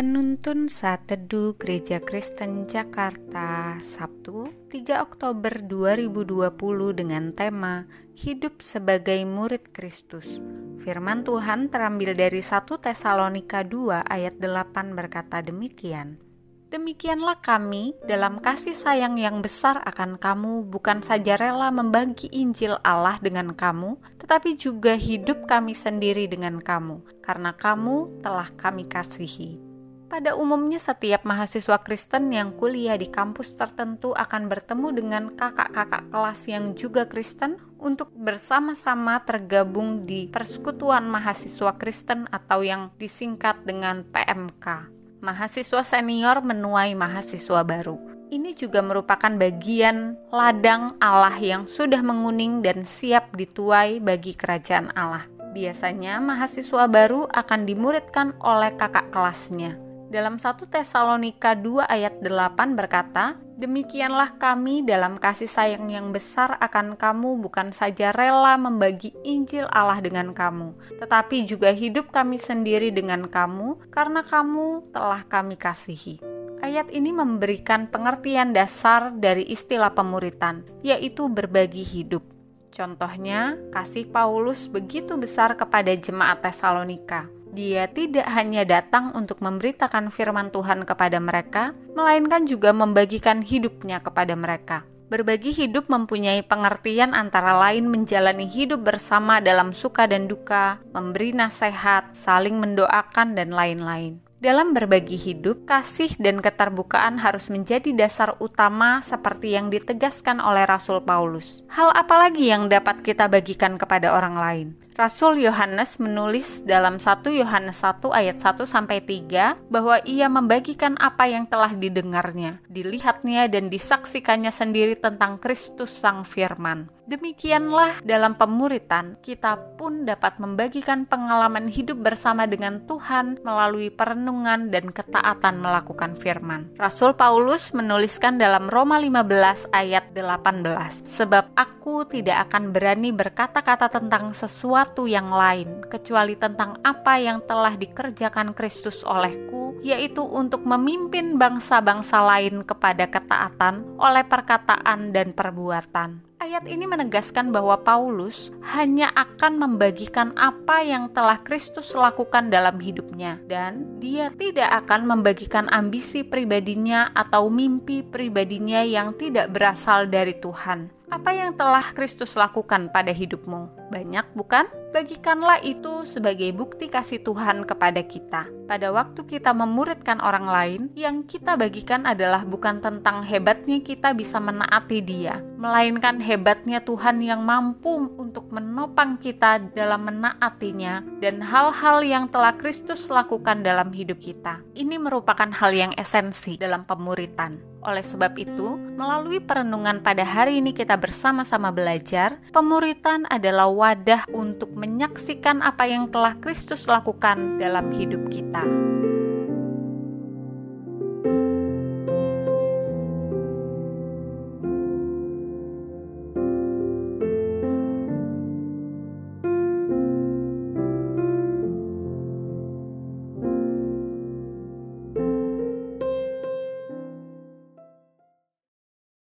Penuntun Saat Teduh Gereja Kristen Jakarta Sabtu 3 Oktober 2020 dengan tema Hidup sebagai Murid Kristus Firman Tuhan terambil dari 1 Tesalonika 2 ayat 8 berkata demikian Demikianlah kami dalam kasih sayang yang besar akan kamu bukan saja rela membagi Injil Allah dengan kamu, tetapi juga hidup kami sendiri dengan kamu, karena kamu telah kami kasihi. Pada umumnya setiap mahasiswa Kristen yang kuliah di kampus tertentu akan bertemu dengan kakak-kakak kelas yang juga Kristen untuk bersama-sama tergabung di persekutuan mahasiswa Kristen atau yang disingkat dengan PMK mahasiswa senior menuai mahasiswa baru. Ini juga merupakan bagian ladang Allah yang sudah menguning dan siap dituai bagi kerajaan Allah. Biasanya mahasiswa baru akan dimuridkan oleh kakak kelasnya. Dalam 1 Tesalonika 2 ayat 8 berkata, Demikianlah kami dalam kasih sayang yang besar akan kamu bukan saja rela membagi Injil Allah dengan kamu, tetapi juga hidup kami sendiri dengan kamu karena kamu telah kami kasihi. Ayat ini memberikan pengertian dasar dari istilah pemuritan, yaitu berbagi hidup. Contohnya, kasih Paulus begitu besar kepada jemaat Tesalonika dia tidak hanya datang untuk memberitakan firman Tuhan kepada mereka, melainkan juga membagikan hidupnya kepada mereka. Berbagi hidup mempunyai pengertian antara lain menjalani hidup bersama dalam suka dan duka, memberi nasihat, saling mendoakan, dan lain-lain. Dalam berbagi hidup, kasih dan keterbukaan harus menjadi dasar utama seperti yang ditegaskan oleh Rasul Paulus. Hal apalagi yang dapat kita bagikan kepada orang lain? Rasul Yohanes menulis dalam 1 Yohanes 1 ayat 1 sampai 3 bahwa ia membagikan apa yang telah didengarnya, dilihatnya dan disaksikannya sendiri tentang Kristus Sang Firman. Demikianlah dalam pemuritan kita pun dapat membagikan pengalaman hidup bersama dengan Tuhan melalui perenungan dan ketaatan melakukan firman. Rasul Paulus menuliskan dalam Roma 15 ayat 18, "Sebab aku tidak akan berani berkata-kata tentang sesuatu sesuatu yang lain kecuali tentang apa yang telah dikerjakan Kristus olehku, yaitu untuk memimpin bangsa-bangsa lain kepada ketaatan oleh perkataan dan perbuatan. Ayat ini menegaskan bahwa Paulus hanya akan membagikan apa yang telah Kristus lakukan dalam hidupnya, dan dia tidak akan membagikan ambisi pribadinya atau mimpi pribadinya yang tidak berasal dari Tuhan. Apa yang telah Kristus lakukan pada hidupmu? Banyak, bukan? Bagikanlah itu sebagai bukti kasih Tuhan kepada kita. Pada waktu kita memuridkan orang lain, yang kita bagikan adalah bukan tentang hebatnya kita bisa menaati Dia, melainkan hebatnya Tuhan yang mampu untuk menopang kita dalam menaatinya dan hal-hal yang telah Kristus lakukan dalam hidup kita. Ini merupakan hal yang esensi dalam pemuritan. Oleh sebab itu, melalui perenungan pada hari ini kita bersama-sama belajar, pemuritan adalah wadah untuk menyaksikan apa yang telah Kristus lakukan dalam hidup kita.